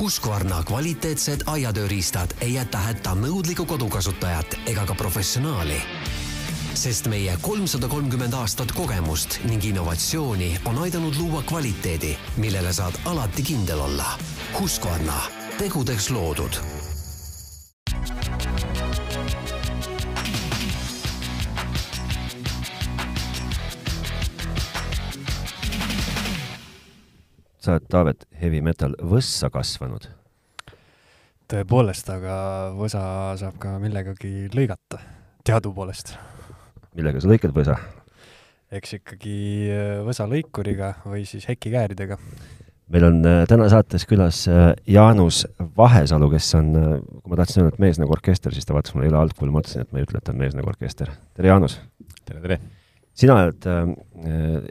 Husqvarna kvaliteetsed aiatööriistad ei jäta hätta nõudlikku kodukasutajat ega ka professionaali. sest meie kolmsada kolmkümmend aastat kogemust ning innovatsiooni on aidanud luua kvaliteedi, millele saad alati kindel olla. Husqvarna, tegudeks loodud sa oled, Taavet, heavy metal võssa kasvanud. tõepoolest, aga võsa saab ka millegagi lõigata, teadupoolest. millega sa lõikad võsa? eks ikkagi äh, võsalõikuriga või siis hekikääridega. meil on äh, täna saates külas äh, Jaanus Vahesalu, kes on, kui ma tahtsin öelda, et mees nagu orkester, siis ta vaatas mulle üle altpool, ma mõtlesin, et ma ei ütle, et ta on mees nagu orkester. tere, Jaanus! tere, tere! Sina oled äh,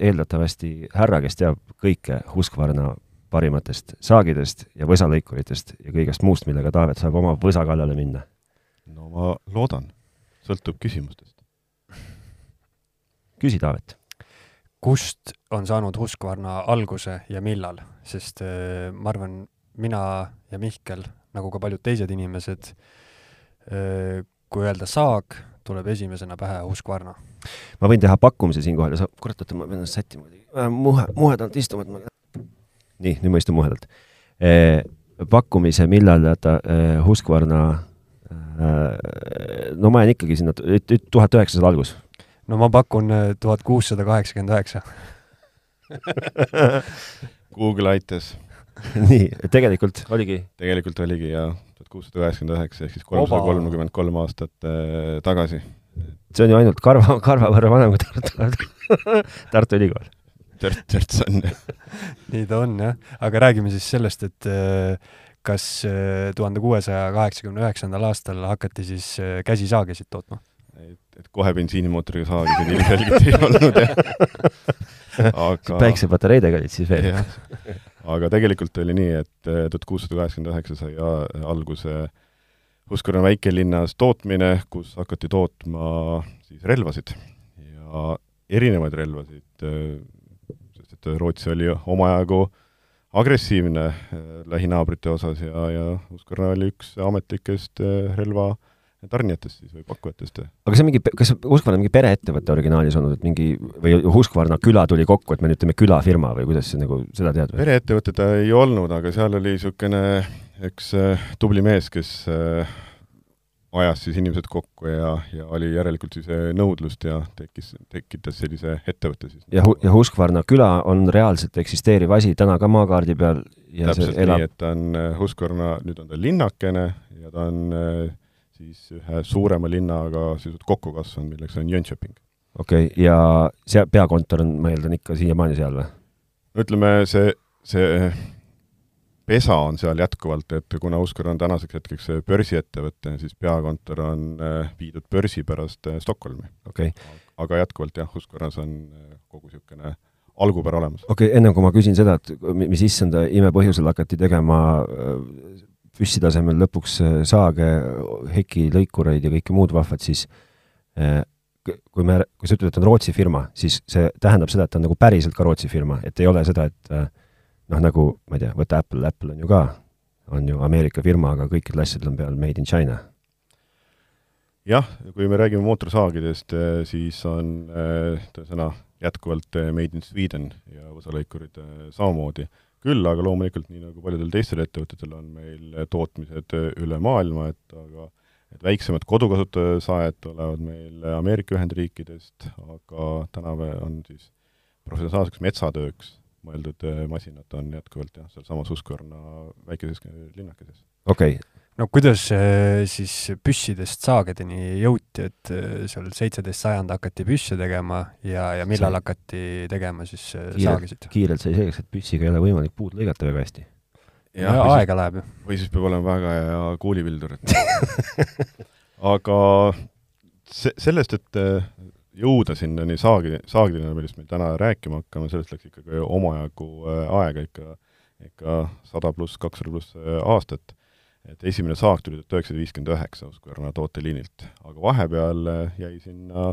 eeldatavasti härra, kes teab kõike Husqvarna parimatest saagidest ja võsalõikuritest ja kõigest muust, millega Taavet saab oma võsa kallale minna. no ma loodan, sõltub küsimustest. küsi, Taavet. kust on saanud Husqvarna alguse ja millal, sest äh, ma arvan, mina ja Mihkel, nagu ka paljud teised inimesed äh,, kui öelda saag, tuleb esimesena pähe Husqvarna ma võin teha pakkumise siinkohal ja sa, kurat, oota, ma pean ennast sättima kuidagi äh,. muhe, muhedalt istuma, et ma. nii, nüüd ma istun muhedalt e,. pakkumise, millal ta e, Husqvarna e,, no ma jään ikkagi sinna tuhat üheksasada algus. no ma pakun tuhat kuussada kaheksakümmend üheksa. Google aitas nii, tegelikult oligi? tegelikult oligi jaa, kuussada üheksakümmend üheksa ehk siis kolmsada kolmkümmend kolm aastat äh, tagasi see on ju ainult karva, karva võrra vanem kui Tartu, Tartu Ülikool. Tört, törts on nii ta on jah, aga räägime siis sellest, et äh, kas äh, tuhande kuuesaja kaheksakümne üheksandal aastal hakati siis äh, käsisaagisid tootma? et, et kohe bensiinimootoriga saagisid ilmselgelt ei olnud, jah. aga päiksepatareidega olid siis veel? Aga tegelikult oli nii, et tuhat kuussada kaheksakümmend üheksa sai alguse äh, Uskura väikelinnas tootmine, kus hakati tootma siis relvasid. Ja erinevaid relvasid, sest et Rootsi oli omajagu agressiivne äh, lähinaabrite osas ja, ja Uskura oli üks ametlikest äh, relva tarnijatest siis või pakkujatest. aga see on mingi, kas Husqvarna mingi pereettevõte originaalis olnud, et mingi või Husqvarna küla tuli kokku, et me nüüd teeme külafirma või kuidas see nagu, seda tead või? pereettevõte ta ei olnud, aga seal oli niisugune üks äh, tubli mees, kes ajas siis inimesed kokku ja, ja oli järelikult siis äh, nõudlust ja tekkis, tekitas sellise ettevõtte siis. ja, ja Husqvarna küla on reaalselt eksisteeriv asi täna ka maakaardi peal ja täpselt elab... nii, et ta on äh, Husqvarna, nüüd on ta linnakene ja ta on äh, siis ühe suurema linnaga sisuliselt kokku kasvanud, milleks on Jönköping. okei okay,, ja see peakontor on, ma eeldan, ikka siiamaani seal või? no ütleme, see, see pesa on seal jätkuvalt, et kuna Uskar on tänaseks hetkeks börsiettevõte, siis peakontor on äh, viidud börsi pärast äh, Stockholmi okay.. aga jätkuvalt jah, Uskarnas on äh, kogu niisugune algupära olemas. okei okay,, ennem kui ma küsin seda, et mis issanda imepõhjusel hakati tegema püssi tasemel lõpuks saage, heki, lõikureid ja kõike muud vahvat, siis kui me, kui sa ütled, et on Rootsi firma, siis see tähendab seda, et ta on nagu päriselt ka Rootsi firma, et ei ole seda, et noh, nagu ma ei tea, võta Apple, Apple on ju ka, on ju Ameerika firma, aga kõikidel asjadel on peal made in China. jah, kui me räägime mootorsaagidest, siis on eh, sõna jätkuvalt made in Sweden ja võsalõikurid samamoodi. Küll aga loomulikult, nii nagu paljudel teistel ettevõtetel, on meil tootmised üle maailma, et aga et väiksemad kodukasutajasajad tulevad meil Ameerika Ühendriikidest, aga tänapäeval on siis professionaalseks metsatööks mõeldud masinad on jätkuvalt jah, sealsamas Husqvarna väikeses linnakeses. okei okay. No kuidas äh, siis püssidest saagedeni jõuti, et äh, seal seitseteist sajand hakati püsse tegema ja, ja millal see... hakati tegema siis kiirelt, saagisid? kiirelt sai selgeks, et püssiga ei ole võimalik puud lõigata väga hästi. ja, aega läheb ju. või siis peab olema väga hea kuulipildur, et aga se-, sellest, et jõuda sinnani saagi, saagideni, millest me täna rääkima hakkame, sellest läks ikkagi omajagu äh, aega ikka, ikka sada pluss, kakssada pluss äh, aastat. Et esimene saag tuli tuhat üheksasada viiskümmend üheksa Husqvarna tooteliinilt, aga vahepeal äh, jäi sinna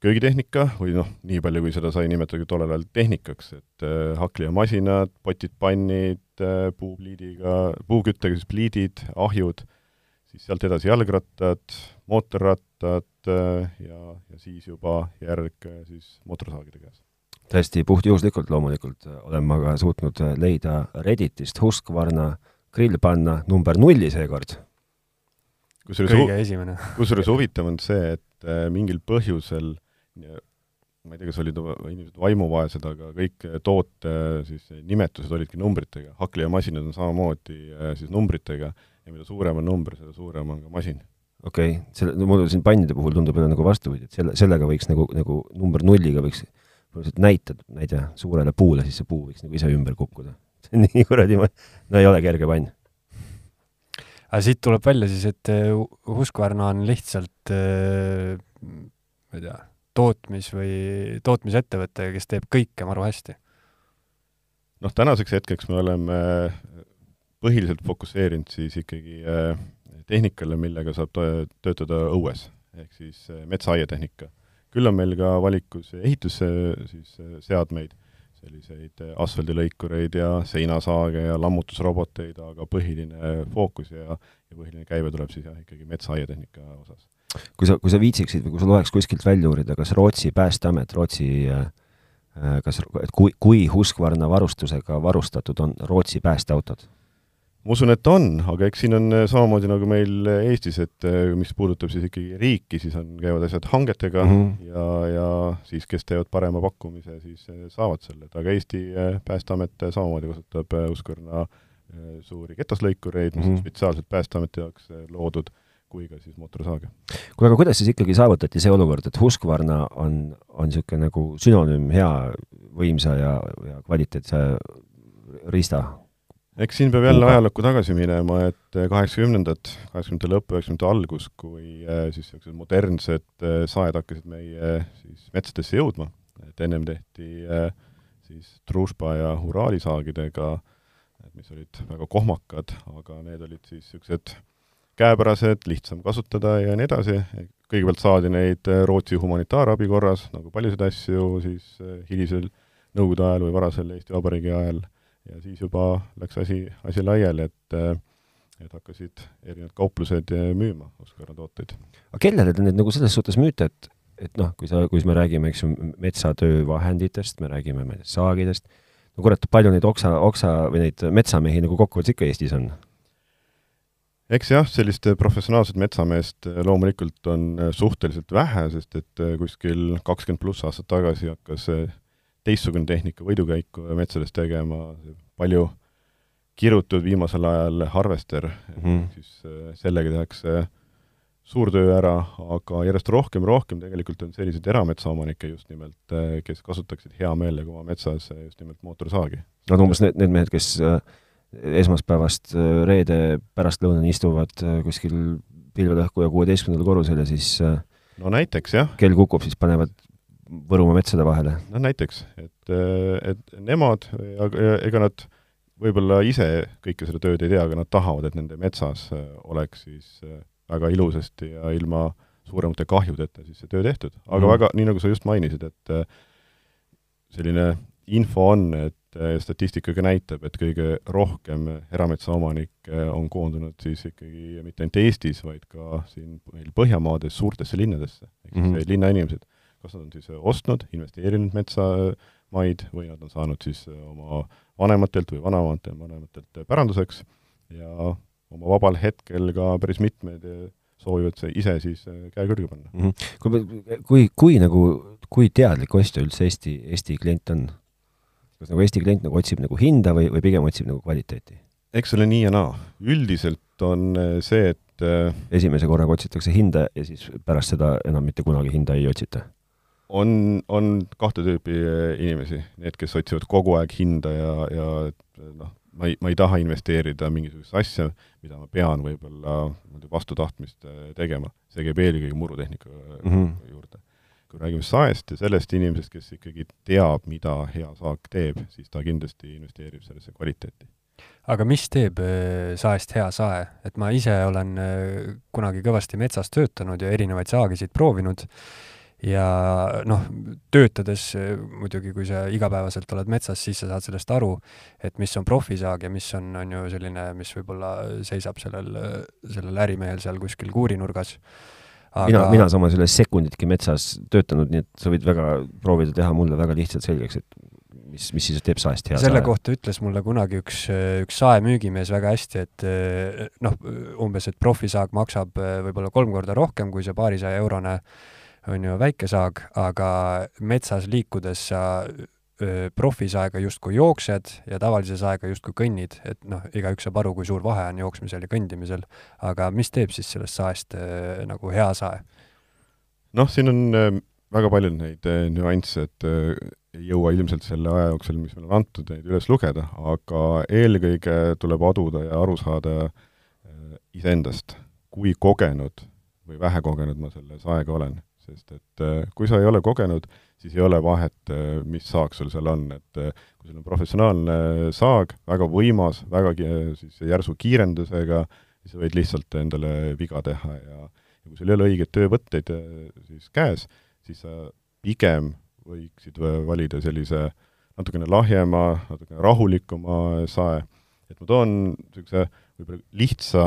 köögitehnika või noh, nii palju, kui seda sai nimetada tollel ajal tehnikaks, et äh, hakklijamasinad, potid, pannid äh,, puupliidiga, puuküttega siis pliidid, ahjud, siis sealt edasi jalgrattad, mootorrattad äh, ja, ja siis juba järg äh, siis mootorsaagide käes. täiesti puhtjuhuslikult loomulikult äh, olen ma ka suutnud äh, leida Redditist Husqvarna grillpanna number nulli seekord. kusjuures kõige esimene. kusjuures huvitav on see, et äh, mingil põhjusel ma ei tea, kas olid inimesed vaimuvaesed, aga kõik toote siis nimetused olidki numbritega, hakklijamasinad on samamoodi siis numbritega ja mida suurem on number, seda suurem on ka masin. okei okay., selle, no mulle siin pannide puhul tundub jälle nagu vastupidi, et selle, sellega võiks nagu, nagu number nulliga võiks näitad, ma ei tea, suurele puule, siis see puu võiks nagu ise ümber kukkuda. nii kuradi, no ei ole kerge pann. aga siit tuleb välja siis, et Husqvarna on lihtsalt ma ei tea, tootmis- või tootmisettevõte, kes teeb kõike maru hästi? noh, tänaseks hetkeks me oleme põhiliselt fokusseerinud siis ikkagi äh, tehnikale, millega saab töötada õues, ehk siis äh, metsaaiatehnika. küll on meil ka valikus ehitusse siis äh, seadmeid, selliseid asfaldilõikureid ja seinasaage ja lammutusroboteid, aga põhiline fookus ja, ja põhiline käive tuleb siis jah, ikkagi metsaaiatehnika osas kui sa, kui sa viitsiksid või kui sul oleks kuskilt välja uurida, kas Rootsi Päästeamet, Rootsi kas, et kui, kui Husqvarna varustusega varustatud on Rootsi päästeautod? Ma usun, et on, aga eks siin on samamoodi nagu meil Eestis, et mis puudutab siis ikkagi riiki, siis on, käivad asjad hangetega mm -hmm. ja, ja siis, kes teevad parema pakkumise, siis saavad selle, et aga Eesti Päästeamet samamoodi kasutab Husqvarna suuri ketaslõikureid, mis mm -hmm. on spetsiaalselt Päästeameti jaoks loodud kui ka siis mootorsaage. kuule, aga kuidas siis ikkagi saavutati see olukord, et Husqvarna on, on niisugune nagu sünonüüm hea, võimsa ja, ja kvaliteetse riista eks siin peab jälle ajalukku tagasi minema, et kaheksakümnendad, kaheksakümnendate lõpp, üheksakümnendate algus, kui äh, siis niisugused modernsed äh, saed hakkasid meie siis metsadesse jõudma, et ennem tehti äh, siis Družba ja Urali saagidega, mis olid väga kohmakad, aga need olid siis niisugused käepärased, lihtsam kasutada ja nii edasi, kõigepealt saadi neid Rootsi humanitaarabi korras, nagu paljusid asju siis hilisel Nõukogude ajal või varasel Eesti Vabariigi ajal ja siis juba läks asi, asi laiali, et et hakkasid erinevad kauplused müüma Husqvarna tooteid. aga kellele te neid nagu selles suhtes müüte, et et noh, kui sa, kui me räägime, eks ju, metsatöövahenditest, me räägime saagidest, no kurat, palju neid oksa, oksa või neid metsamehi nagu kokkuvõttes ikka Eestis on? eks jah, sellist professionaalset metsameest loomulikult on suhteliselt vähe, sest et kuskil kakskümmend pluss aastat tagasi hakkas teistsugune tehnika võidukäiku metsades tegema, palju kirutud viimasel ajal harvester mm, -hmm. siis äh, sellega tehakse suur töö ära, aga järjest rohkem, rohkem tegelikult on selliseid erametsaomanikke just nimelt, äh, kes kasutaksid hea meelega oma metsas just nimelt mootorsaagi. Nad umbes need, need mehed, kes äh, esmaspäevast reede pärastlõunani istuvad kuskil pilvede õhku ja kuueteistkümnendal korrusel ja siis no näiteks, jah. kell kukub, siis panevad Võrumaa metsade vahele? no näiteks, et, et nemad, ega nad võib-olla ise kõike seda tööd ei tea, aga nad tahavad, et nende metsas oleks siis väga ilusasti ja ilma suuremate kahjudeta siis see töö tehtud. aga mm. väga, nii nagu sa just mainisid, et selline info on, et statistika ka näitab, et kõige rohkem erametsaomanikke on koondunud siis ikkagi mitte ainult Eestis, vaid ka siin meil Põhjamaades suurtesse linnadesse, ehk siis mm -hmm. linnainimesed kas nad on siis äh, ostnud, investeerinud metsamaid või nad on saanud siis äh, oma vanematelt või vanavanematelt, vanematelt päranduseks ja oma vabal hetkel ka päris mitmed äh, soovivad ise siis käe külge panna mm. -hmm. kui, kui, kui nagu, kui teadlik ostja üldse Eesti, Eesti klient on? kas nagu Eesti klient nagu otsib nagu hinda või, või pigem otsib nagu kvaliteeti? eks ole nii ja naa. üldiselt on see, et esimese korraga otsitakse hinda ja siis pärast seda enam mitte kunagi hinda ei otsita? On, on kahte tüüpi eh, inimesi, need, kes otsivad kogu aeg hinda ja, ja noh, ma ei, ma ei taha investeerida mingisugusesse asja, mida ma pean võib-olla vastu tahtmist eh, tegema. see käib eelkõige murutehnika mm -hmm. juurde. kui räägime saest ja sellest inimesest, kes ikkagi teab, mida hea saak teeb, siis ta kindlasti investeerib sellesse kvaliteeti. aga mis teeb saest hea sae? et ma ise olen kunagi kõvasti metsas töötanud ja erinevaid saagisid proovinud ja noh, töötades muidugi, kui sa igapäevaselt oled metsas, siis sa saad sellest aru, et mis on profisaag ja mis on, on ju selline, mis võib-olla seisab sellel, sellel ärimehel seal kuskil kuurinurgas aga... mina, mina samas ei ole sekunditki metsas töötanud, nii et sa võid väga proovida teha mulle väga lihtsalt selgeks, et mis, mis siis teeb saest hea selle sae? kohta ütles mulle kunagi üks, üks saemüügimees väga hästi, et noh, umbes, et profisaag maksab võib-olla kolm korda rohkem kui see paarisaja eurone on ju väike saag, aga metsas liikudes sa profisaega justkui jooksed ja tavalise saega justkui kõnnid, et noh, igaüks saab aru, kui suur vahe on jooksmisel ja kõndimisel, aga mis teeb siis sellest saest nagu hea sae? noh, siin on väga palju neid nüansse, et ei jõua ilmselt selle aja jooksul, mis meile on antud, neid üles lugeda, aga eelkõige tuleb aduda ja aru saada iseendast, kui kogenud või vähe kogenud ma selle saega olen. Sest et kui sa ei ole kogenud, siis ei ole vahet, äh, mis saak sul seal on, et äh, kui sul on professionaalne saag, väga võimas, väga siis järsu kiirendusega, siis sa võid lihtsalt endale viga teha ja ja kui sul ei ole õigeid töövõtteid äh, siis käes, siis sa pigem võiksid valida sellise natukene lahjema, natukene rahulikuma sae. et ma toon niisuguse võib-olla lihtsa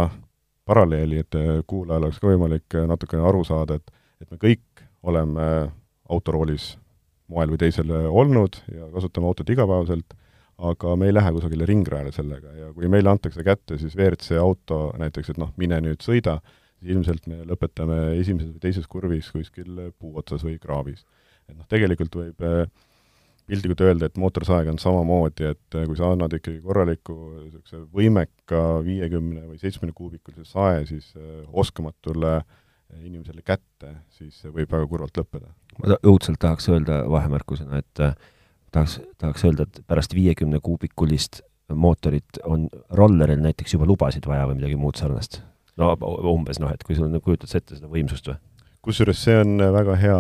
paralleeli, et kuulajal oleks ka võimalik natukene aru saada, et et me kõik oleme autoroolis moel või teisel olnud ja kasutame autot igapäevaselt, aga me ei lähe kusagile ringrajale sellega ja kui meile antakse kätte siis WRC auto näiteks, et noh, mine nüüd sõida, siis ilmselt me lõpetame esimeses või teises kurvis kuskil puu otsas või kraavis. et noh, tegelikult võib eh, piltlikult öelda, et mootorsaeg on samamoodi, et eh, kui sa annad ikkagi korraliku niisuguse võimeka viiekümne või seitsmekümne kuubikulise sae, siis eh, oskamatule inimesele kätte, siis see võib väga kurvalt lõppeda ma õudselt tahaks öelda vahemärkusena, et äh, tahaks, tahaks öelda, et pärast viiekümne kuubikulist mootorit on rolleril näiteks juba lubasid vaja või midagi muud sarnast. no umbes noh, et kui sul, kujutad sa ette seda võimsust või? kusjuures see on väga hea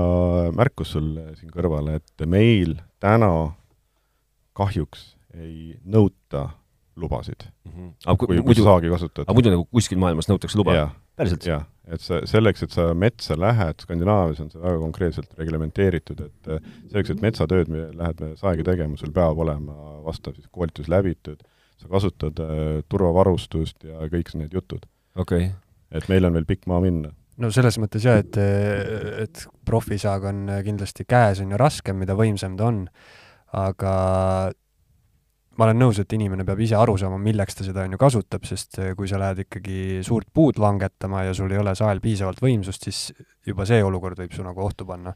märkus sul siin kõrval, et meil täna kahjuks ei nõuta lubasid mm. -hmm. Aga kui, kui muidu, saagi kasutad. aga muidu nagu kuskil maailmas nõutakse luba? päriselt? Et sa, selleks, et sa metsa lähed, Skandinaavias on see väga konkreetselt reglementeeritud, et äh, selleks, et metsatööd lähed saagi tegema, sul peab olema vastav siis koolitus läbitud, sa kasutad äh, turvavarustust ja kõik need jutud. okei. Okay.. et meil on veel pikk maa minna. No selles mõttes jah, et, et profisaag on kindlasti käes, on ju raskem, mida võimsam ta on, aga ma olen nõus, et inimene peab ise aru saama, milleks ta seda on ju kasutab, sest eh, kui sa lähed ikkagi suurt puud langetama ja sul ei ole sael piisavalt võimsust, siis juba see olukord võib su nagu ohtu panna.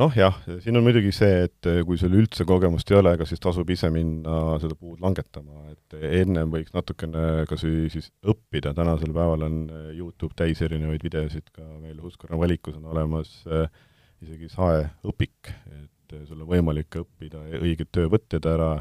noh jah, siin on muidugi see, et eh, kui sul üldse kogemust ei ole, kas siis tasub ise minna seda puud langetama, et ennem võiks natukene või siis õppida, tänasel päeval on eh, YouTube täis erinevaid videosid, ka meil Husqvarna valikus on olemas isegi saeõpik, et sul on võimalik õppida õiged töövõtted ära,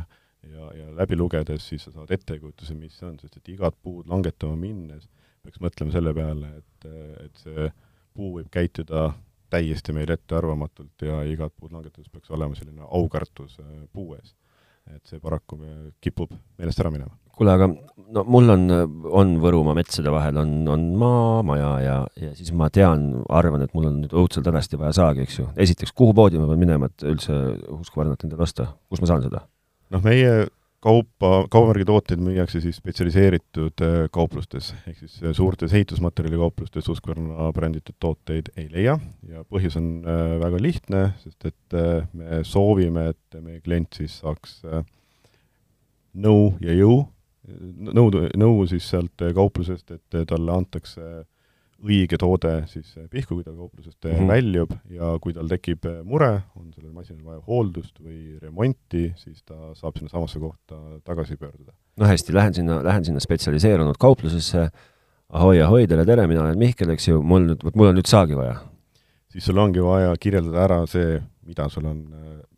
ja, ja läbi lugedes siis sa saad ettekujutuse, mis see on, sest et igat puud langetama minnes peaks mõtlema selle peale, et, et see puu võib käituda täiesti meile ettearvamatult ja igat puud langetades peaks olema selline aukartus äh, puu ees. et see paraku kipub meelest ära minema. kuule, aga no mul on, on Võrumaa metsade vahel on, on maamaja ja, ja siis ma tean, arvan, et mul on nüüd õudselt hädasti vaja saagi, eks ju. esiteks, kuhu poodi ma pean minema, et üldse Husqvarnat endale osta, kus ma saan seda? Noh, meie kaupa, kaubamärgi tooteid müüakse siis spetsialiseeritud äh, kauplustes, ehk siis äh, suurtes ehitusmaterjalikauplustes Husqvarna bränditud tooteid ei leia. Ja põhjus on äh, väga lihtne, sest et me soovime, et meie klient siis saaks nõu ja jõu, nõu, nõu siis sealt kauplusest, et talle antakse õige toode siis pihku, kui ta kauplusest mm -hmm. väljub ja kui tal tekib mure, on sellel masinal vaja hooldust või remonti, siis ta saab sinnasamasse kohta tagasi pöörduda. no hästi, lähen sinna, lähen sinna spetsialiseerunud kauplusesse, ahoi, ahoi, tere, tere, mina olen Mihkel, eks ju, mul nüüd, mul on nüüd saagi vaja. Siis sul ongi vaja kirjeldada ära see, mida sul on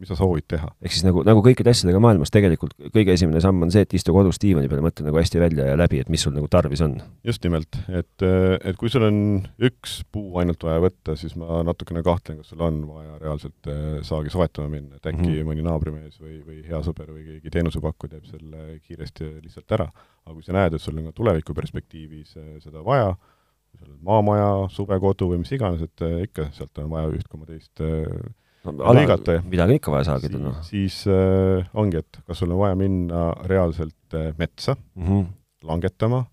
mis sa soovid teha. ehk siis nagu, nagu kõikide asjadega maailmas tegelikult kõige esimene samm on see, et istu kodus diivani peal ja mõtle nagu hästi välja ja läbi, et mis sul nagu tarvis on. just nimelt, et, et kui sul on üks puu ainult vaja võtta, siis ma natukene kahtlen, kas sul on vaja reaalselt eh, saagi soetama minna, et äkki mm -hmm. mõni naabrimees või, või hea sõber või keegi teenusepakkuja teeb selle kiiresti lihtsalt ära. aga kui sa näed, et sul on ka tulevikuperspektiivis eh, seda vaja, kui sul on maamaja, suvekodu või mis iganes, et äh, ikka sealt on vaja üht koma teist äh, no, lõigata. midagi ikka vaja saagida, noh. siis äh, ongi, et kas sul on vaja minna reaalselt äh, metsa mm -hmm. langetama,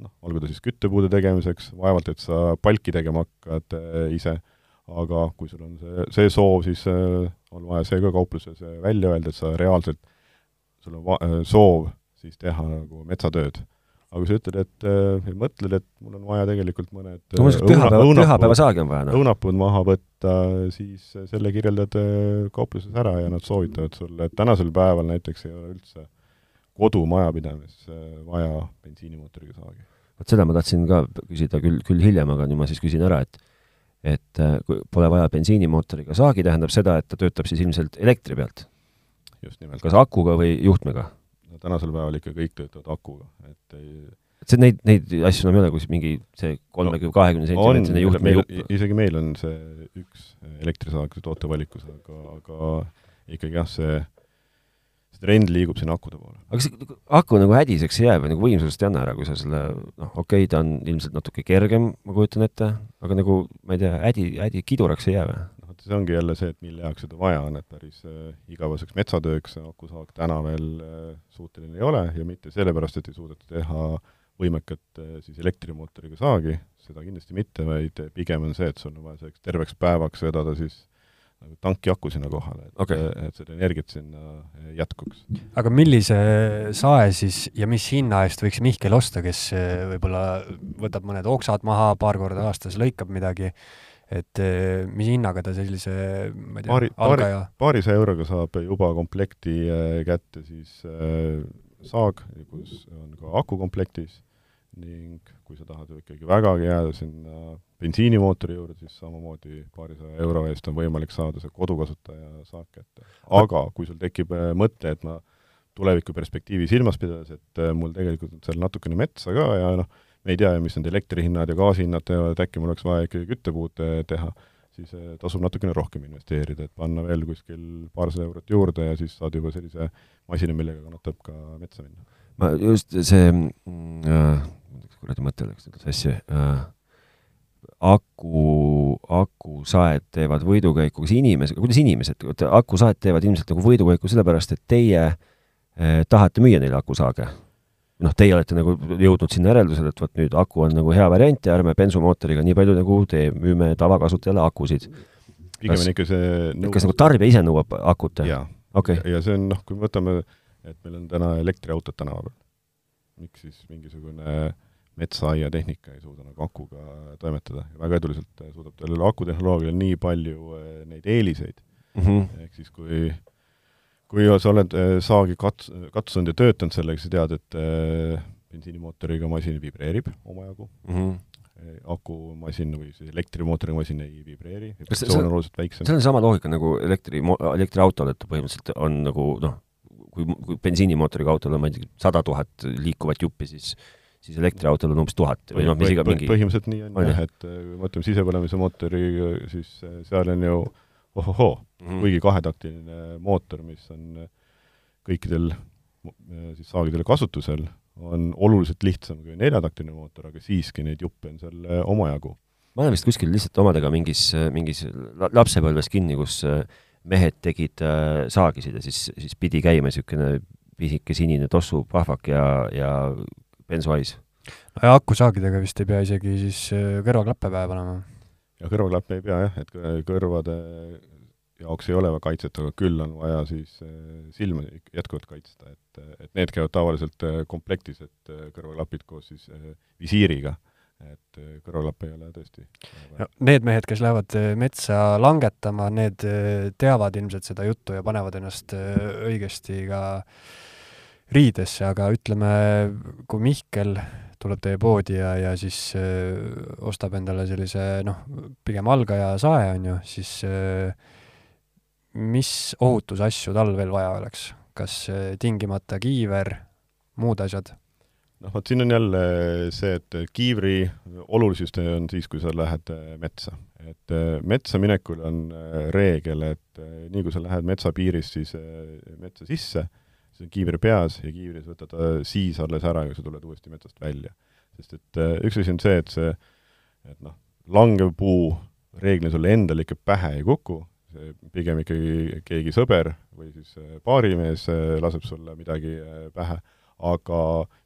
noh, olgu ta siis küttepuude tegemiseks, vaevalt et sa palki tegema hakkad äh, ise, aga kui sul on see, see soov, siis äh, on vaja see ka kaupluses välja öelda, et sa reaalselt, sul on va-, soov siis teha nagu metsatööd aga kui sa ütled, et äh, mõtled, et mul on vaja tegelikult mõned no ma ütlen, pühapäeva, pühapäevasaagi on vaja, noh. õunapuud maha võtta, siis selle kirjeldad äh, kaupluses ära ja nad soovitavad sulle, et tänasel päeval näiteks ei ole üldse kodumajapidamisse vaja bensiinimootoriga saagi. vot seda ma tahtsin ka küsida küll, küll hiljem, aga nüüd ma siis küsin ära, et et äh, kui pole vaja bensiinimootoriga saagi, tähendab seda, et ta töötab siis ilmselt elektri pealt? just nimelt. kas akuga või juhtmega? No tänasel päeval ikka kõik töötavad akuga, et ei et see, neid, neid asju enam ei ole, kus mingi see kolmekümne, kahekümne sentimeetrine juhtme meil, isegi meil on see üks elektrisaag tootevalikus, aga, aga ikkagi jah, see, see trend liigub sinna akude poole. aga see aku nagu hädiseks ei jää või nagu võimsust ei anna ära, kui sa selle, noh, okei okay,, ta on ilmselt natuke kergem, ma kujutan ette, aga nagu ma ei tea, hädi, hädi kiduraks ei jää või? See ongi jälle see, et mille jaoks seda vaja on, et päris äh, igaveseks metsatööks akusaag täna veel äh, suuteline ei ole ja mitte sellepärast, et ei suudeta teha võimekat äh, siis elektrimootoriga saagi, seda kindlasti mitte, vaid pigem on see, et sul on vaja selleks terveks päevaks vedada siis nagu tankiaku sinna kohale, et okay., et seda energiat sinna jätkuks. aga millise sae siis ja mis hinna eest võiks Mihkel osta, kes võib-olla võtab mõned oksad maha, paar korda aastas lõikab midagi, et äh, mis hinnaga ta sellise, ma ei tea, paari, paari, algaja paarisaja euroga saab juba komplekti kätte siis saag, kus on ka aku komplektis ning kui sa tahad ikkagi vägagi jääda sinna bensiinimootori juurde, siis samamoodi paarisaja euro eest on võimalik saada see kodukasutaja saak kätte. aga kui sul tekib äh, mõte, et ma tuleviku perspektiivi silmas pidades, et äh, mul tegelikult on seal natukene metsa ka ja noh, me ei tea ju, mis need elektrihinnad ja gaasihinnad teevad, äkki mul oleks vaja ikkagi küttepuud teha, siis tasub natukene rohkem investeerida, et panna veel kuskil paarsada eurot juurde ja siis saad juba sellise masina, millega kannatab ka metsa minna. ma just see mm, äh kuradi mõte läks nüüd sassi äh,, aku, akusaed teevad võidukäiku, kas inimesed, kuidas inimesed, akusaed teevad ilmselt nagu võidukäiku sellepärast, et teie eh, tahate müüa neile akusaage? Noh, teie olete nagu jõudnud sinna järeldusele, et vot nüüd aku on nagu hea variant ja ärme bensumootoriga nii palju nagu tee, müüme tavakasutajale akusid. pigem on ikka see nõu... kas nagu tarbija ise nõuab akut? jaa okay.. ja see on noh, kui me võtame, et meil on täna elektriautod tänava peal, miks siis mingisugune metsaaiatehnika ei suuda nagu akuga toimetada väga eduliselt suudab sellel akutehnoloogial nii palju eh, neid eeliseid mm -hmm., ehk siis kui kui sa oled eh, saagi kats-, katsunud ja töötanud sellega, sa tead, et äh, bensiinimootoriga masin vibreerib omajagu mm, -hmm. akumasin või see elektrimootoriga masin ei vibreeri, vibratsioon on oluliselt väiksem. see on sama loogika nagu elektri, elektriautol, et põhimõtteliselt on nagu noh, kui, kui bensiinimootoriga autol on, ma ei tea, sada tuhat liikuvat juppi, siis siis elektriautol on umbes tuhat või noh, mis iga mingi põhimõtteliselt nii on, jah, et äh, kui me mõtleme sisepõlemise mootori, siis äh, seal on ju ohohoo mm, -hmm. kuigi kahetaktiline mootor, mis on äh, kõikidel siis saagidel kasutusel, on oluliselt lihtsam kui neljataktiline mootor, aga siiski neid juppe on seal omajagu. ma olen vist kuskil lihtsalt omadega mingis, mingis lapsepõlves kinni, kus mehed tegid saagisid ja siis, siis pidi käima niisugune pisike sinine tossu pahvak ja, ja bensuais. no ja akusaagidega vist ei pea isegi siis äh, kõrvaklappe pähe panema? Ja kõrvaklappe ei pea jah, et kõrvade jaoks ei ole kaitset, aga küll on vaja siis äh, silma jätkuvalt kaitsta, et, et need käivad tavaliselt äh, komplektis, et kõrvaklapid koos siis visiiriga, et kõrvaklapp ei ole tõesti. no need mehed, kes lähevad metsa langetama, need teavad ilmselt seda juttu ja panevad ennast õigesti ka äh, riidesse, aga ütleme, kui Mihkel tuleb teie poodi ja, ja siis äh, ostab endale sellise noh, pigem algaja sae, on ju, siis öö, mis ohutusasju tal veel vaja oleks? kas öö, tingimata kiiver, muud asjad? noh, vot siin on jälle see, et kiivri olulisus on siis, kui sa lähed äh, metsa. et äh, metsa minekul on reegel, et nii kui sa lähed metsapiirist siis metsa sisse, see on kiiver peas ja kiivris võtad siis alles ära, kui sa tuled uuesti metsast välja. sest et äh, üks asi on see, et see et noh, langev puu reeglina sulle endale ikka pähe ei kuku, see pigem ikkagi keegi sõber või siis baarimees laseb sulle midagi pähe, aga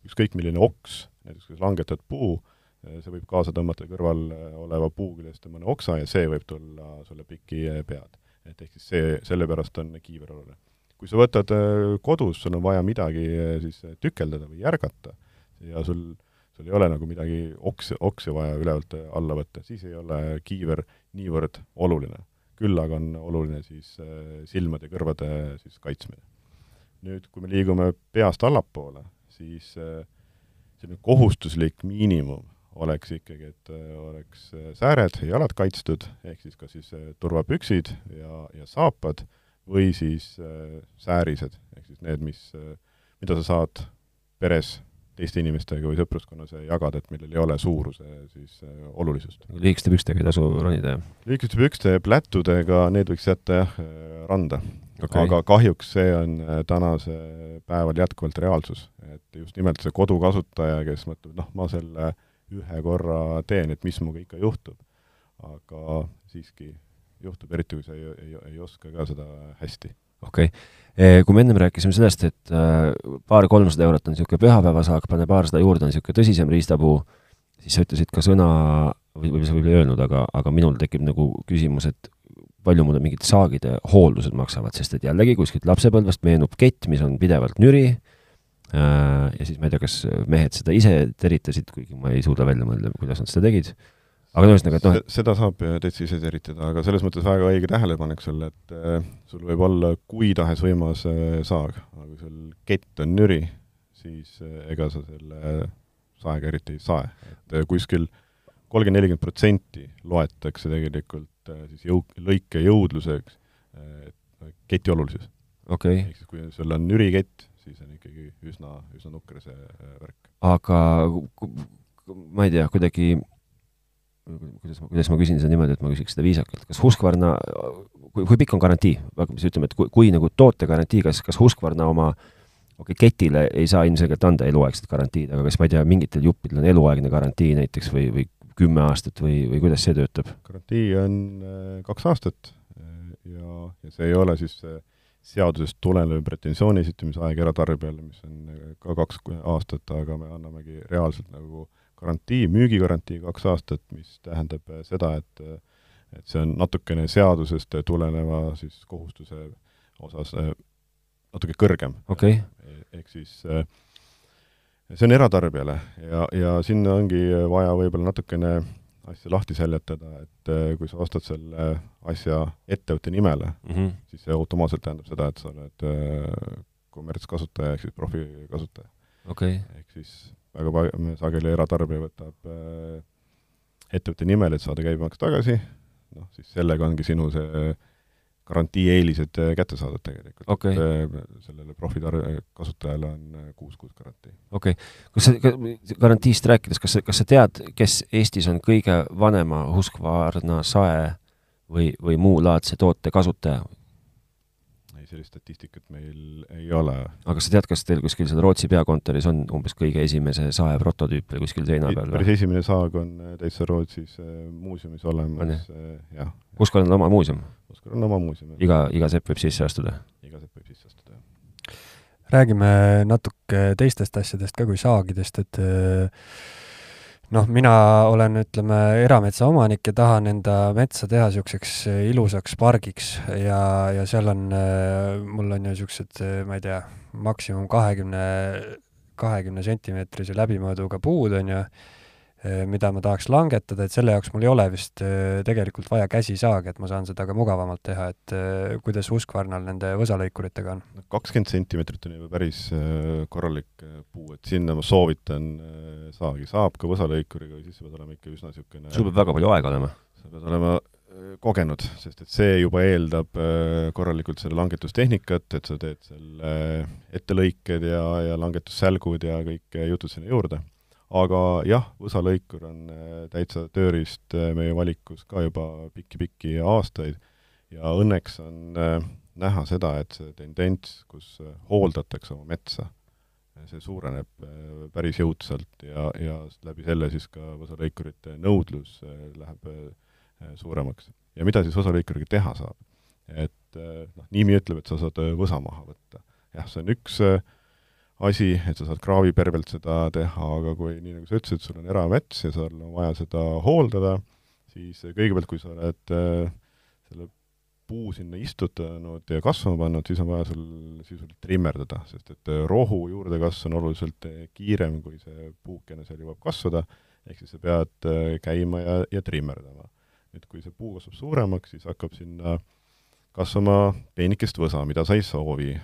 ükskõik milline oks, näiteks kui sa langetad puu, see võib kaasa tõmmata kõrval oleva puu küljest mõne oksa ja see võib tulla sulle piki pead. et ehk siis see, sellepärast on kiiver oluline. Kui sa võtad kodus, sul on vaja midagi siis tükeldada või järgata ja sul sul ei ole nagu midagi oks, oksi vaja ülevalt alla võtta, siis ei ole kiiver niivõrd oluline. küll aga on oluline siis äh, silmade ja kõrvade siis kaitsmine. nüüd, kui me liigume peast allapoole, siis äh, selline kohustuslik miinimum oleks ikkagi, et äh, oleks sääred ja jalad kaitstud, ehk siis kas siis turvapüksid ja, ja saapad või siis säärised, ehk siis need, mis, mida sa saad peres teiste inimestega või sõpruskonnas jagada, et millel ei ole suuruse siis äh, olulisust. lühikeste pükstega ei tasu ronida, jah? lühikeste pükste plätudega, need võiks jätta jah, äh, randa okay.. aga kahjuks see on äh, tänase päeval jätkuvalt reaalsus. et just nimelt see kodukasutaja, kes mõtleb, noh, ma selle ühe korra teen, et mis minuga ikka juhtub. aga siiski juhtub, eriti kui sa ei, ei, ei oska ka seda hästi okei okay., eh, kui me ennem rääkisime sellest, et äh, paar-kolmsada eurot on niisugune pühapäevasaak, pane paarsada juurde, on niisugune tõsisem riistapuu, siis sa ütlesid ka sõna, või, või sa võib-olla ei öelnud, aga, aga minul tekib nagu küsimus, et palju mulle mingid saagide hooldused maksavad, sest et jällegi kuskilt lapsepõlvest meenub kett, mis on pidevalt nüri äh,, ja siis ma ei tea, kas mehed seda ise teritasid, kuigi ma ei suuda välja mõelda, kuidas nad seda tegid aga ühesõnaga, et noh, et seda saab täitsa ise teritada, aga selles mõttes väga õige tähelepanek sul, et äh, sul võib olla kui tahes võimas äh, saag, aga kui sul kett on nüri, siis äh, ega sa selle saega eriti ei sae. et äh, kuskil kolmkümmend, nelikümmend protsenti loetakse tegelikult äh, siis jõu-, lõike jõudluseks äh, keti olulisus okay.. ehk siis kui sul on nüri kett, siis on ikkagi üsna, üsna nukker see äh, värk. aga ma ei tea, kuidagi kuidas ma, kuidas ma küsin seda niimoodi, et ma küsiks seda viisakalt, kas Husqvarna, kui, kui pikk on garantii, siis ütleme, et kui, kui nagu tootegarantii, kas, kas Husqvarna oma okei okay,, ketile ei saa ilmselgelt anda eluaegset garantiid, aga kas ma ei tea, mingitel juppidel on eluaegne garantii näiteks või, või kümme aastat või, või kuidas see töötab? garantii on äh, kaks aastat äh, ja, ja see ei ole siis äh, seadusest tulenev pretensiooni esitamise aeg eratarbijale, mis on ka kaks aastat, aga me annamegi reaalselt nagu äh, garantii, müügigarantii kaks aastat, mis tähendab äh, seda, et äh, et see on natukene seadusest tuleneva siis kohustuse osas äh, natuke kõrgem. Okay.. ehk siis see on eratarbijale ja, ja sinna ongi vaja võib-olla natukene asja lahti seletada, et kui sa ostad selle asja ettevõtte nimele mm, -hmm. siis see automaatselt tähendab seda, et sa oled kommertskasutaja ehk siis profikasutaja. Okay.. ehk siis väga sageli eratarbija võtab äh, ettevõtte nimel, et saada käibemaks tagasi, noh siis sellega ongi sinu see garantii-eelised äh, kätte saadud tegelikult okay.. Äh, sellele profitar-, kasutajale on kuus kuud garantii. okei okay., kas sa, garantiist rääkides, kas sa, kas sa tead, kes Eestis on kõige vanema Husqvarna sae või, või muu laadse toote kasutaja? Sellist statistikat meil ei ole. aga sa tead, kas teil kuskil seal Rootsi peakontoris on umbes kõige esimese sae prototüüp veel kuskil seina peal või? päris esimene saag on äh, täitsa Rootsis äh, muuseumis olemas, äh, jah. Uskal on oma muuseum? Uskal on oma muuseum, iga, iga sepp võib sisse astuda? iga sepp võib sisse astuda, jah. räägime natuke teistest asjadest ka kui saagidest, et noh, mina olen, ütleme, erametsaomanik ja tahan enda metsa teha niisuguseks äh, ilusaks pargiks ja, ja seal on, äh, mul on ju niisugused, äh, ma ei tea, maksimum kahekümne, kahekümne sentimeetrise läbimõõduga puud, on ju, mida ma tahaks langetada, et selle jaoks mul ei ole vist äh, tegelikult vaja käsisaagi, et ma saan seda ka mugavamalt teha, et äh, kuidas Husqvarnal nende võsalõikuritega on? kakskümmend sentimeetrit on juba päris korralik puu, et sinna ma soovitan saagi, saab ka võsalõikuriga, siis sa pead olema ikka üsna niisugune sul peab väga palju aega olema? sa pead olema kogenud, sest et see juba eeldab korralikult selle langetustehnikat, et sa teed selle ettelõiked ja, ja langetussälgud ja kõik jutud sinna juurde aga jah, võsalõikur on äh, täitsa tööriist äh, meie valikus ka juba pikki-pikki aastaid ja õnneks on äh, näha seda, et see tendents, kus hooldatakse oma metsa, see suureneb päris jõudsalt ja, ja läbi selle siis ka võsalõikurite nõudlus läheb suuremaks. ja mida siis võsalõikuriga teha saab? et noh, nimi ütleb, et sa saad võsa maha võtta. jah, see on üks asi, et sa saad kraavipervelt seda teha, aga kui, nii nagu sa ütlesid, sul on eramets ja sul on vaja seda hooldada, siis kõigepealt, kui sa oled äh, selle puu sinna istutanud ja kasvama pannud, siis on vaja sul sisuliselt trimmerdada, sest et äh, rohu juurdekasv on oluliselt äh, kiirem, kui see puukene seal jõuab kasvada, ehk siis sa pead käima ja, ja trimmerdama. nüüd kui see puu kasvab suuremaks, siis hakkab sinna kasvama peenikest võsa, mida sa ei soovi.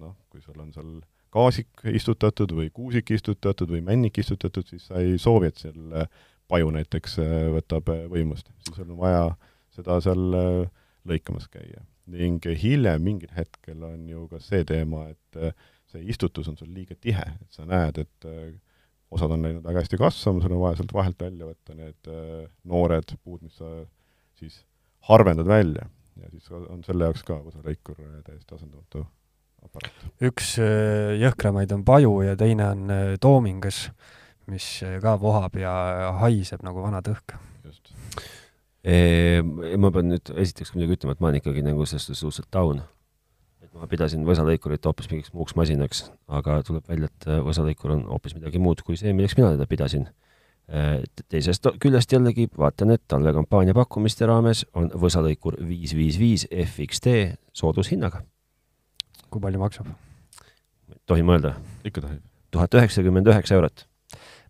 noh, kui sul on seal kaasik istutatud või kuusik istutatud või männik istutatud, siis sa ei soovi, et seal paju näiteks äh, võtab äh, võimust, siis on vaja seda seal äh, lõikamas käia. ning hiljem mingil hetkel on ju ka see teema, et see istutus on sul liiga tihe, et sa näed, et osad on läinud väga hästi kasvama, sul on vaja sealt vahelt välja võtta need noored puud, mis sa siis harvendad välja. Ja siis on selle jaoks ka võsalõikur täiesti asendamatu aparaat. üks jõhkramaid on paju ja teine on toomingas mis ka vohab ja haiseb nagu vana tõhk. just. ma pean nüüd esiteks muidugi ütlema, et ma olen ikkagi nagu selles suhtes suhteliselt down. et ma pidasin võsalõikurit hoopis mingiks muuks masinaks, aga tuleb välja, et võsalõikur on hoopis midagi muud kui see, milleks mina teda pidasin. teisest küljest jällegi vaatan, et talvekampaania pakkumiste raames on võsalõikur viis viis viis FXT soodushinnaga. Kui palju maksab? tohin mõelda? ikka tohib. tuhat üheksakümmend üheksa eurot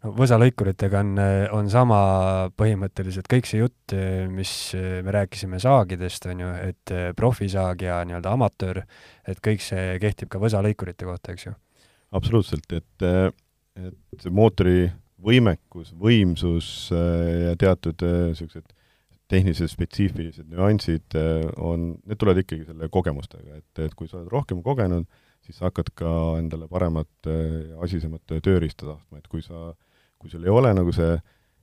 no võsalõikuritega on, on sama põhimõtteliselt kõik see jutt, mis me rääkisime saagidest, on ju, et profisaag ja nii-öelda amatöör, et kõik see kehtib ka võsalõikurite kohta, eks ju? absoluutselt, et, et see mootori võimekus, võimsus ja teatud niisugused tehnilised spetsiifilised nüansid on, need tulevad ikkagi selle kogemustega, et, et kui sa oled rohkem kogenud, siis sa hakkad ka endale paremat ja asisemat tööriista tahtma, et kui sa kui sul ei ole nagu see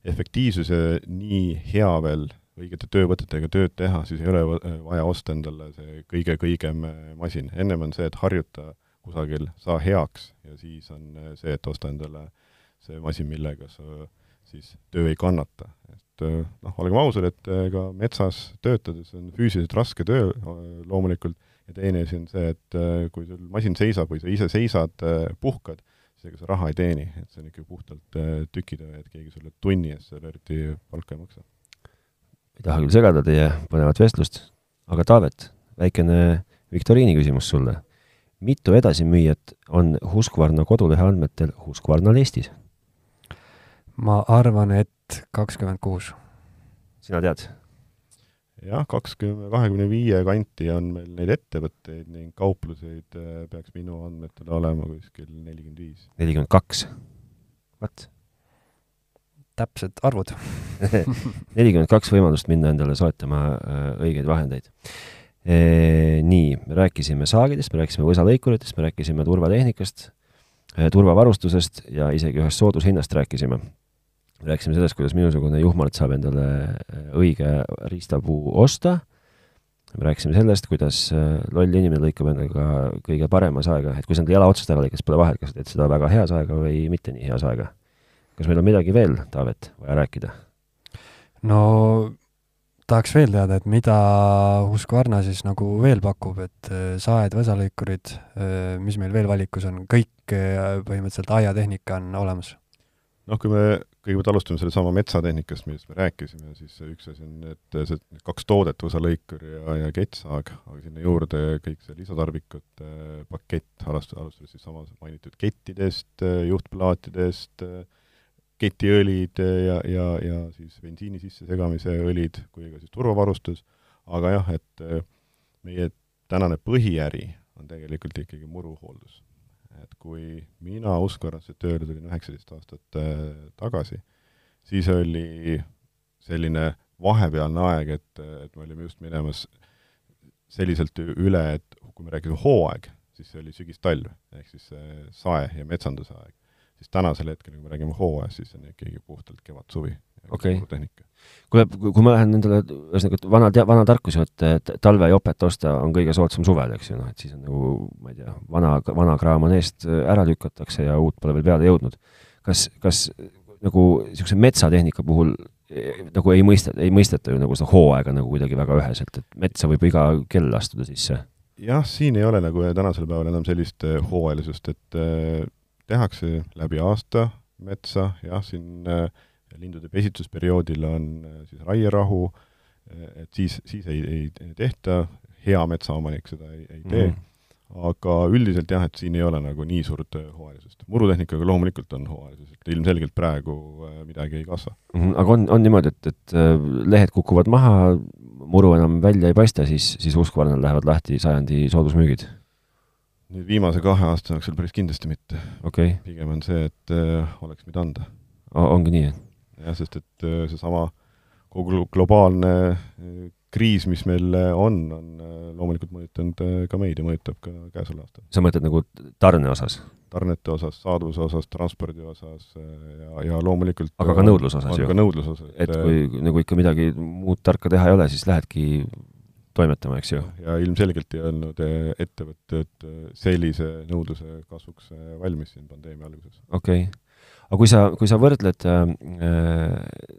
efektiivsuse nii hea veel õigete töövõtetega tööd teha, siis ei ole vaja osta endale see kõige-kõigem äh, masin. ennem on see, et harjuta kusagil, saa heaks ja siis on äh, see, et osta endale see masin, millega sa siis töö ei kannata. et äh, noh, olgem ausad, et ega metsas töötades on füüsiliselt raske töö loomulikult ja teine asi on see, et kui sul masin seisab või sa ise seisad, puhkad, seega sa raha ei teeni, et see on ikka puhtalt äh, tükitöö, et keegi sulle tunni eest seal eriti palka ei maksa. ei taha küll segada teie põnevat vestlust, aga Taavet, väikene viktoriini küsimus sulle. mitu edasimüüjat on Husqvarna kodulehe andmetel Husqvarnal Eestis? Ma arvan, et kakskümmend kuus. sina tead? jah, kakskümmend, kahekümne viie kanti on meil neid ettevõtteid ning kaupluseid äh, peaks minu andmetel olema kuskil nelikümmend viis. nelikümmend kaks, vot. täpsed arvud nelikümmend kaks võimalust minna endale soetama äh, õigeid vahendeid. Nii, me rääkisime saagidest, me rääkisime võsalõikuritest, me rääkisime turvatehnikast, turvavarustusest ja isegi ühest soodushinnast rääkisime rääkisime sellest, kuidas minusugune juhmalt saab endale äh, õige riistapuu osta, me rääkisime sellest, kuidas äh, loll inimene lõikab endaga kõige parema saega, et kui sa enda jala otsast ära lõikad, siis pole vahet, kas sa teed seda väga hea saega või mitte nii hea saega. kas meil on midagi veel, Taavet, vaja rääkida? no tahaks veel teada, et mida Husqvarna siis nagu veel pakub, et äh, saed, võsalõikurid, mis meil veel valikus on, kõik põhimõtteliselt aiatehnika on olemas? Noh, kui me kõigepealt alustame sellesama metsatehnikast, millest me rääkisime, siis üks asi on, et see kaks toodet, osalõikur ja, ja kettsaag, aga sinna juurde kõik see lisatarvikute pakett, alust-, alustades siis samas mainitud kettidest, juhtplaatidest, ketiõlid ja, ja, ja siis bensiini sissesegamise õlid, kui ka siis turvavarustus, aga jah, et meie tänane põhiäri on tegelikult ikkagi muruhooldus et kui mina Uskvarasse tööle tulin üheksateist aastat äh, tagasi, siis oli selline vahepealne aeg, et, et me olime just minemas selliselt üle, et kui me rääkisime hooaeg, siis see oli sügis-talv, ehk siis sae- ja metsanduse aeg. siis tänasel hetkel, kui me räägime hooajast, siis on ikkagi puhtalt kevad-suvi. Okei. tehnika. Kuule, kui ma lähen nendele, ühesõnaga, et vana, vana tarkus ju, et, et talvejopet osta on kõige soodsam suvel, eks ju, noh, et siis on nagu, ma ei tea, vana, vana kraam on eest ära lükatakse ja uut pole veel peale jõudnud. kas, kas nagu niisuguse metsatehnika puhul eh, nagu ei mõista, ei mõisteta ju nagu seda hooaega nagu kuidagi väga üheselt, et metsa võib iga kell astuda sisse? jah, siin ei ole nagu tänasel päeval enam sellist eh, hooajalisust, et eh, tehakse läbi aasta metsa, jah, siin äh, lindude pesitsusperioodil on äh, siis raierahu, äh, et siis, siis ei, ei tehta, hea metsaomanik seda ei, ei tee mm, -hmm. aga üldiselt jah, et siin ei ole nagu nii suurt äh, hooajalisust. murutehnikaga loomulikult on hooajalisus, et ilmselgelt praegu midagi ei kasva mm. -hmm. aga on, on niimoodi, et, et lehed kukuvad maha, muru enam välja ei paista, siis, siis Uskvarnal lähevad lahti sajandi soodusmüügid? nüüd viimase kahe aasta jooksul päris kindlasti mitte okay.. pigem on see, et äh, oleks mida anda. ongi nii, jah? Jah, sest et äh, seesama kogu globaalne äh, kriis, mis meil äh, on, on loomulikult mõjutanud ka meid ja mõjutab ka käesoleval aastal. sa mõtled nagu tarne osas? tarnete osas, saaduvuse osas, transpordi osas ja, ja loomulikult aga ka nõudluse osas ju? ka nõudluse osas. et kui nagu ikka midagi muud tarka teha ei ole, siis lähedki toimetama, eks ju? ja ilmselgelt ei olnud ettevõtted sellise nõudluse kasvuks valmis siin pandeemia alguses. okei okay aga kui sa, kui sa võrdled äh,,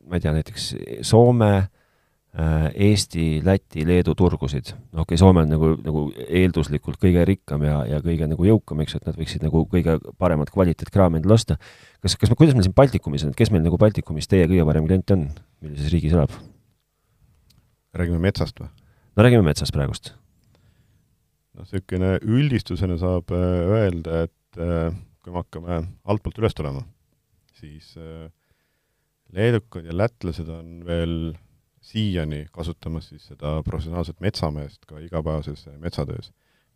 ma ei tea, näiteks Soome äh,, Eesti, Läti, Leedu turgusid, no okei okay,, Soome on nagu, nagu eelduslikult kõige rikkam ja, ja kõige nagu jõukam, eks ju, et nad võiksid nagu kõige paremat kvaliteetkraami endale osta. kas, kas, kuidas meil siin Baltikumis on, kes meil nagu Baltikumis teie kõige parem klient on, millises riigis elab? räägime metsast või? no räägime metsast praegust. noh, niisugune üldistusena saab äh, öelda, et äh, kui me hakkame altpoolt üles tulema, siis äh, leedukad ja lätlased on veel siiani kasutamas siis seda professionaalset metsameest ka igapäevases äh, metsatöös.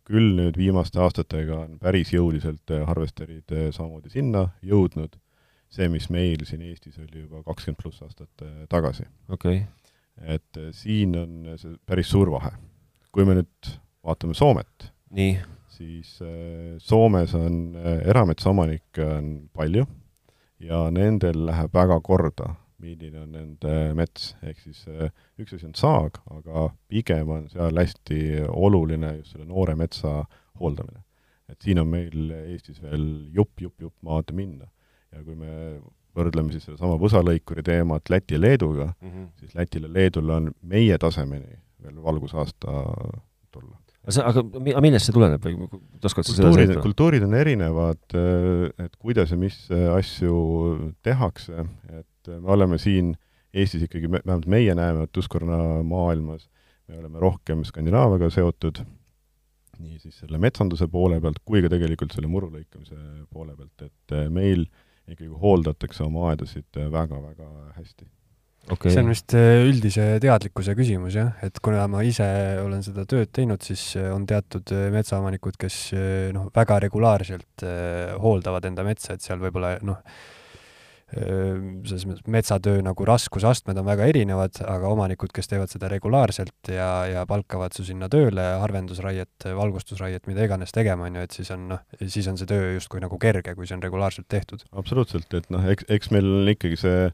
küll nüüd viimaste aastatega on päris jõuliselt äh, harvesterid samamoodi sinna jõudnud, see, mis meil siin Eestis oli juba kakskümmend pluss aastat tagasi. okay.. et siin on see päris suur vahe. kui me nüüd vaatame Soomet, siis Soomes on erametsaomanikke on palju ja nendel läheb väga korda, milline on nende mets, ehk siis eh, üks asi on saag, aga pigem on seal hästi oluline just selle noore metsa hooldamine. et siin on meil Eestis veel jupp, jupp, jupp maad minna. ja kui me võrdleme siis sedasama võsalõikuri teemat Läti ja Leeduga mm, -hmm. siis Lätil ja Leedul on meie tasemeni veel valgusaasta tulla aga millest see tuleneb või oskad sa seda seletada? kultuurid on erinevad, äh, et kuidas ja mis äh, asju tehakse, et äh, me oleme siin Eestis ikkagi, vähemalt meie näeme, et Tuskarna maailmas me oleme rohkem Skandinaaviaga seotud, nii siis selle metsanduse poole pealt kui ka tegelikult selle muru lõikamise poole pealt, et meil ikkagi hooldatakse oma aedasid väga-väga hästi okay.. see on vist äh, üldise teadlikkuse küsimus jah, et kuna ma ise olen seda tööd teinud, siis äh, on teatud äh, metsaomanikud, kes noh, väga regulaarselt hooldavad enda metsa, et seal võib-olla noh, selles mõttes metsatöö nagu raskusastmed on väga erinevad, aga omanikud, kes teevad seda regulaarselt ja, ja palkavad su sinna tööle harvendusraiet, valgustusraiet, mida iganes tegema, on ju, et siis on noh, siis on see töö justkui nagu kerge, kui see on regulaarselt tehtud. absoluutselt, et noh, eks, eks meil on ikkagi see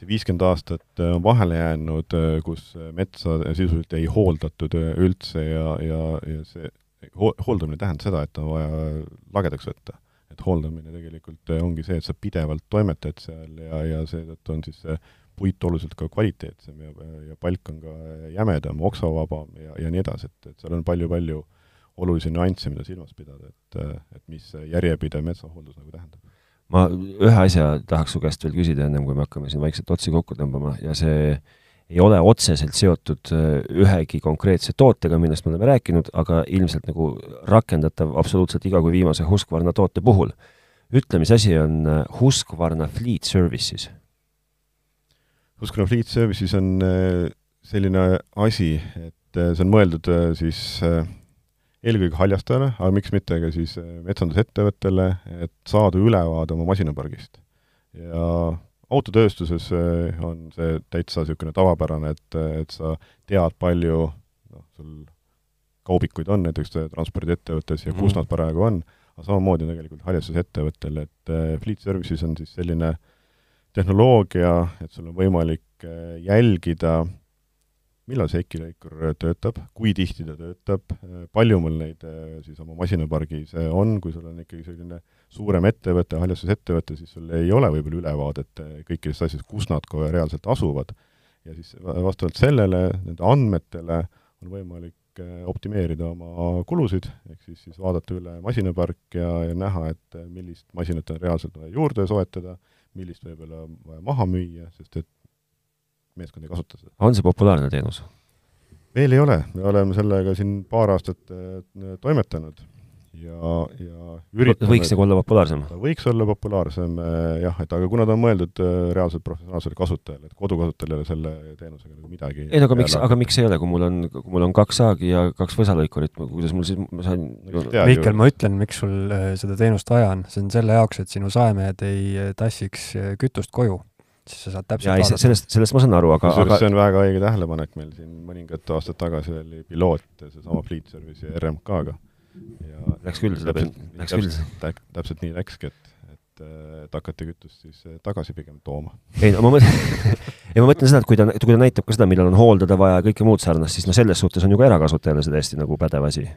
see viiskümmend aastat äh, on vahele jäänud, äh, kus äh, metsa sisuliselt ei hooldatud üldse ja, ja, ja see ho-, hooldamine ei tähenda seda, et on vaja lagedaks võtta. et hooldamine tegelikult ongi see, et sa pidevalt toimetad seal ja, ja seetõttu on siis see puit oluliselt ka kvaliteetsem ja, ja palk on ka jämedam, oksavabam ja, ja nii edasi, et, et seal on palju-palju olulisi nüansse, mida silmas pidada, et, et mis järjepidev metsahooldus nagu tähendab ma ühe asja tahaks su käest veel küsida, ennem kui me hakkame siin vaikselt otsi kokku tõmbama ja see ei ole otseselt seotud äh, ühegi konkreetse tootega, millest me oleme rääkinud, aga ilmselt nagu rakendatav absoluutselt iga kui viimase Husqvarna toote puhul. ütle, mis asi on äh, Husqvarna Fleet Services? Husqvarna Fleet Services on äh, selline asi, et see on mõeldud siis eelkõige haljastajale, aga miks mitte ka siis eh, metsandusettevõttele, et saada ülevaade oma masinapargist. ja autotööstuses eh, on see täitsa niisugune tavapärane, et, et sa tead, palju noh, sul kaubikuid on näiteks transpordiettevõttes ja kus mm -hmm. nad praegu on, aga samamoodi on tegelikult haljastusettevõttel, et Fleet Services on siis selline tehnoloogia, et sul on võimalik jälgida, millal see EKI-lõikur töötab, kui tihti ta töötab, palju mul neid siis oma masinapargis on, kui sul on ikkagi selline suurem ettevõte, haljastusettevõte, siis sul ei ole võib-olla ülevaadet kõikidest asjadest, kus nad kohe reaalselt asuvad. ja siis vastavalt sellele, nende andmetele on võimalik optimeerida oma kulusid, ehk siis, siis vaadata üle masinapark ja, ja näha, et millist masinat on reaalselt vaja juurde soetada, millist võib-olla vaja maha müüa, sest et meeskond ei kasuta seda. on see populaarne teenus? veel ei ole, me oleme sellega siin paar aastat äh, toimetanud ja, ja üritame võiks nagu olla populaarsem? võiks olla populaarsem äh, jah, et aga kuna ta on mõeldud äh, reaalselt professionaalsele kasutajale, et kodukasutajale selle teenusega nagu midagi ei no aga miks, aga miks ei ole, kui mul on, kui mul on kaks saagi ja kaks võsalõikurit, kuidas mul siis, ma saan no, Mihkel, ma ütlen, miks sul seda teenust vaja on, see on selle jaoks, et sinu saemehed ei tassiks kütust koju siis sa saad täpselt ja, vaadata. sellest, sellest ma saan aru, aga, aga see on väga õige tähelepanek, meil siin mõningad aastad tagasi oli piloot seesama Fleet Service'i RMK-ga. ja läks küll, seda peab, läks küll. täpselt nii läkski, et, et, et hakati kütust siis eh, tagasi pigem tooma. ei no ma mõtlen ei ma mõtlen seda, et kui ta, kui ta näitab ka seda, millal on hooldada vaja ja kõike muud sarnast, siis no selles suhtes on ju ka erakasutajale see täiesti nagu pädev asi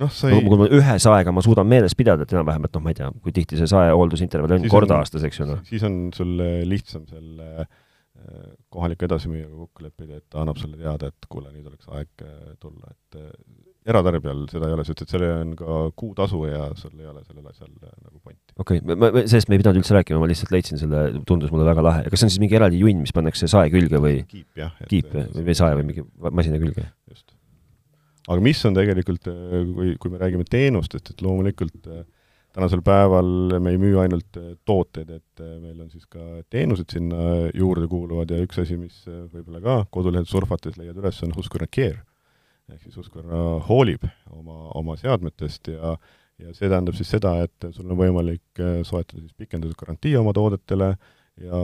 noh, sa ei kui ma ühe saega ma suudan meeles pidada, et enam-vähem, et noh, ma ei tea, kui tihti see saehooldusintervall on, kord aastas, eks ju, noh. siis on sul lihtsam selle äh, kohaliku edasimüüjaga kokku leppida, et ta annab sulle teada, et kuule, nüüd oleks aeg äh, tulla, et eratarbijal seda ei ole, sest et sellel on ka kuutasu ja sul ei ole sellel asjal nagu pointi. okei okay., ma, sellest me ei pidanud üldse rääkima, ma lihtsalt leidsin selle, tundus mulle väga lahe. kas see on siis mingi eraldi junn, mis pannakse sae külge või? kiip jah. kiip või sae või mingi masina külge? just aga mis on tegelikult, äh, kui, kui me räägime teenustest, et loomulikult äh, tänasel päeval me ei müü ainult äh, tooteid, et meil on siis ka teenused sinna juurde kuuluvad ja üks asi, mis võib-olla ka kodulehelt surfates leiad üles, on Husqvarna Care. ehk siis Husqvarna hoolib oma, oma seadmetest ja ja see tähendab siis seda, et sul on võimalik soetada siis pikendatud garantii oma toodetele ja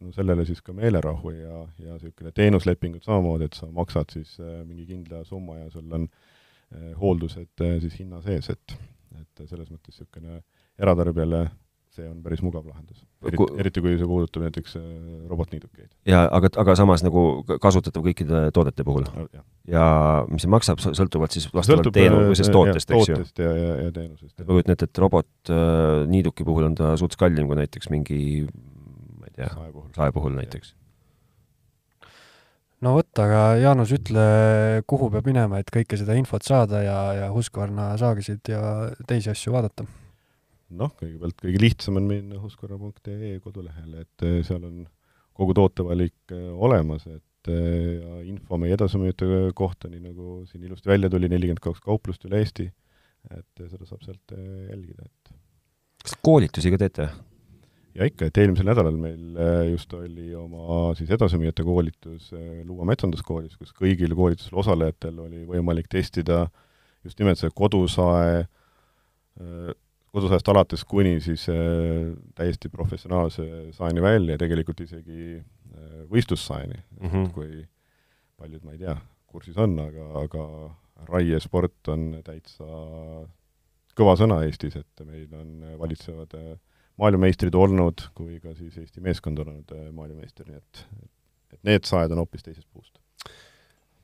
no sellele siis ka meelerahu ja, ja niisugune teenuslepingud samamoodi, et sa maksad siis äh, mingi kindla summa ja sul on äh, hooldused äh, siis hinna sees, et et selles mõttes niisugune eratarbijale see on päris mugav lahendus. eriti, eriti kui see puudutab näiteks robotniidukeid. jaa, aga, aga samas nagu kasutatav kõikide toodete puhul ja mis see maksab, sõltuvalt siis vastavalt teenusest, tootest, eks ju? tootest ja, ja, ja teenusest. ma kujutan ette, et robotniiduki puhul on ta suts kallim kui näiteks mingi ei tea, sae puhul, sae puhul näiteks. no vot, aga Jaanus, ütle, kuhu peab minema, et kõike seda infot saada ja, ja Husqvarna saagisid ja teisi asju vaadata? noh, kõigepealt kõige lihtsam on minna husqvarna.ee kodulehele, et eh, seal on kogu tootevalik eh, olemas, et eh, ja info meie edasimüüjate kohta, nii nagu siin ilusti välja tuli, nelikümmend kaks kauplust üle Eesti, et seda saab sealt jälgida, et kas koolitusi ka teete? Ja ikka, et eelmisel nädalal meil äh, just oli oma siis edasimüüjate koolitus äh, Luua metsanduskoolis, kus kõigil koolitusel osalejatel oli võimalik testida just nimelt see kodusae, äh, kodusaest alates kuni siis täiesti professionaalse saeni välja ja tegelikult isegi võistlussaeni mm, -hmm. kui paljud, ma ei tea, kursis on, aga, aga raiesport on täitsa kõva sõna Eestis, et meil on, valitsevad äh, maailmameistrid olnud, kui ka siis Eesti meeskond olnud äh, maailmameister, nii et, et need saed on hoopis teisest puust.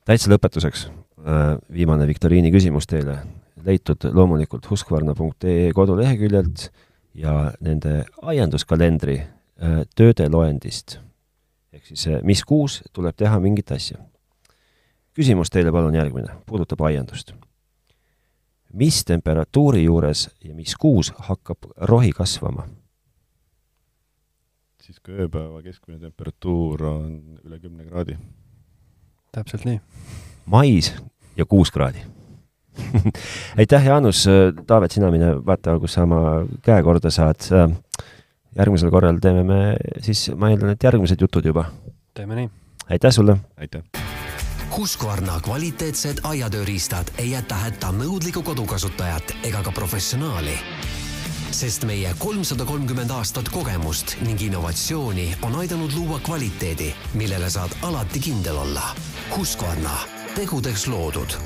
täitsa lõpetuseks äh, viimane viktoriini küsimus teile, leitud loomulikult husqvarna.ee koduleheküljelt ja nende aianduskalendri äh, tööde loendist. ehk siis mis kuus tuleb teha mingit asja. küsimus teile palun järgmine, puudutab aiandust mis temperatuuri juures ja mis kuus hakkab rohi kasvama? Siis kui ööpäeva keskmine temperatuur on üle kümne kraadi. täpselt nii. mais ja kuus kraadi aitäh, Jaanus, Taavet, sina mine vaata, kus sa oma käe korda saad. järgmisel korral teeme me siis, ma eeldan, et järgmised jutud juba. teeme nii. aitäh sulle! aitäh! Husqvarna kvaliteetsed aiatööriistad ei jäta hätta nõudlikku kodukasutajat ega ka professionaali sest meie kolmsada kolmkümmend aastat kogemust ning innovatsiooni on aidanud luua kvaliteedi, millele saad alati kindel olla. Husqvarna, tegudeks loodud